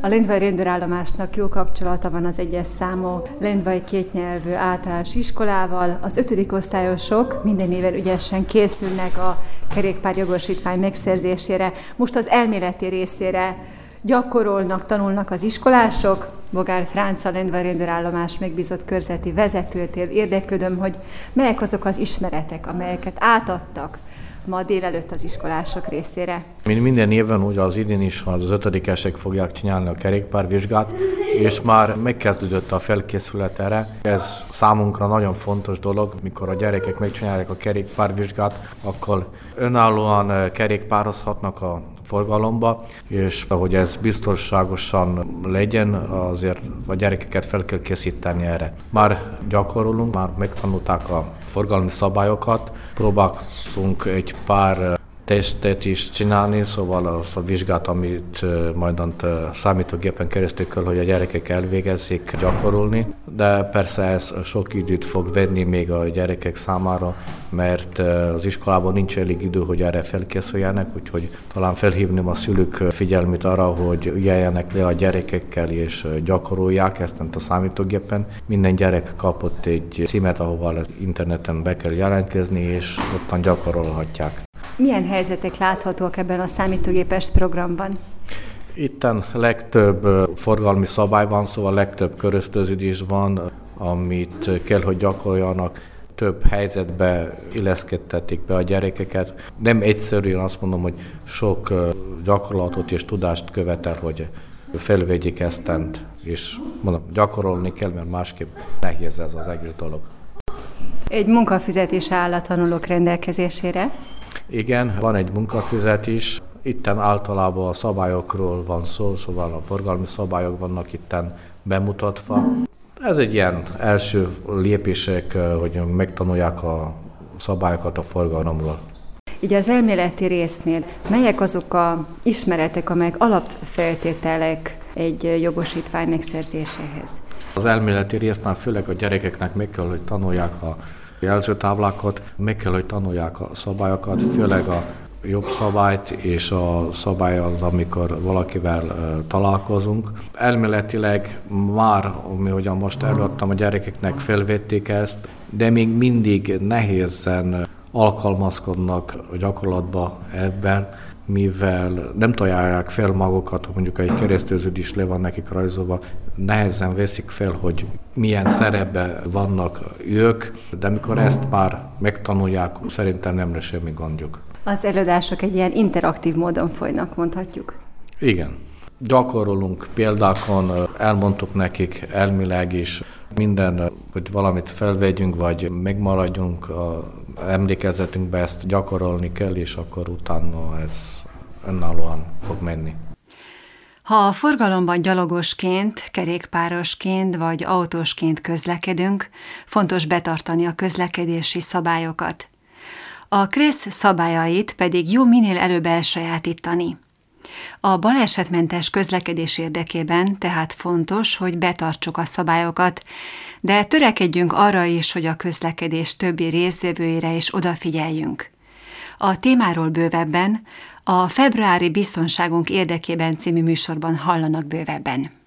A Lendvai rendőrállomásnak jó kapcsolata van az egyes számú Lendvai kétnyelvű általános iskolával. Az ötödik osztályosok minden éven ügyesen készülnek a kerékpárjogosítvány megszerzésére. Most az elméleti részére gyakorolnak, tanulnak az iskolások. Bogár Fránc, a Lendvai rendőrállomás megbízott körzeti vezetőtél érdeklődöm, hogy melyek azok az ismeretek, amelyeket átadtak ma délelőtt az iskolások részére. Mint minden évben, ugye az idén is az ötödikesek fogják csinálni a kerékpárvizsgát, és már megkezdődött a felkészület erre. Ez számunkra nagyon fontos dolog, mikor a gyerekek megcsinálják a kerékpárvizsgát, akkor önállóan eh, kerékpározhatnak a forgalomba, és hogy ez biztonságosan legyen, azért a gyerekeket fel kell készíteni erre. Már gyakorolunk, már megtanulták a forgalmi szabályokat, próbálunk egy pár tesztet is csinálni, szóval az a vizsgát, amit majd számítógépen keresztül kell, hogy a gyerekek elvégezzék gyakorolni, de persze ez sok időt fog venni még a gyerekek számára, mert az iskolában nincs elég idő, hogy erre felkészüljenek, úgyhogy talán felhívném a szülők figyelmét arra, hogy ügyeljenek le a gyerekekkel és gyakorolják ezt a számítógépen. Minden gyerek kapott egy címet, ahova interneten be kell jelentkezni, és ottan gyakorolhatják. Milyen helyzetek láthatóak ebben a számítógépes programban? Itten legtöbb forgalmi szabály van, szóval legtöbb köröztöződés van, amit kell, hogy gyakoroljanak több helyzetbe illeszkedtetik be a gyerekeket. Nem egyszerűen azt mondom, hogy sok gyakorlatot és tudást követel, hogy felvegyék eztent, és mondom, gyakorolni kell, mert másképp nehéz ez az egész dolog. Egy munkafizetés áll a tanulók rendelkezésére. Igen, van egy munkafizetés, itten általában a szabályokról van szó, szóval a forgalmi szabályok vannak itten bemutatva. Ez egy ilyen első lépések, hogy megtanulják a szabályokat a forgalomról. Így az elméleti résznél melyek azok a ismeretek, amelyek alapfeltételek egy jogosítvány megszerzéséhez? Az elméleti résznál főleg a gyerekeknek meg kell, hogy tanulják a jelzőtáblákat, meg kell, hogy tanulják a szabályokat, főleg a jobb szabályt és a szabály az, amikor valakivel találkozunk. Elméletileg már, ami hogyan most előadtam, a gyerekeknek felvették ezt, de még mindig nehézen alkalmazkodnak a gyakorlatba ebben, mivel nem találják fel magukat, hogy mondjuk egy keresztőződés le van nekik rajzolva, nehezen veszik fel, hogy milyen szerepbe vannak ők, de mikor ezt már megtanulják, szerintem nem lesz semmi gondjuk. Az előadások egy ilyen interaktív módon folynak, mondhatjuk. Igen. Gyakorolunk példákon, elmondtuk nekik elmileg is minden, hogy valamit felvegyünk, vagy megmaradjunk a emlékezetünkbe, ezt gyakorolni kell, és akkor utána ez önállóan fog menni. Ha a forgalomban gyalogosként, kerékpárosként vagy autósként közlekedünk, fontos betartani a közlekedési szabályokat. A KRESZ szabályait pedig jó minél előbb elsajátítani. A balesetmentes közlekedés érdekében tehát fontos, hogy betartsuk a szabályokat, de törekedjünk arra is, hogy a közlekedés többi részvevőire is odafigyeljünk. A témáról bővebben a februári biztonságunk érdekében című műsorban hallanak bővebben.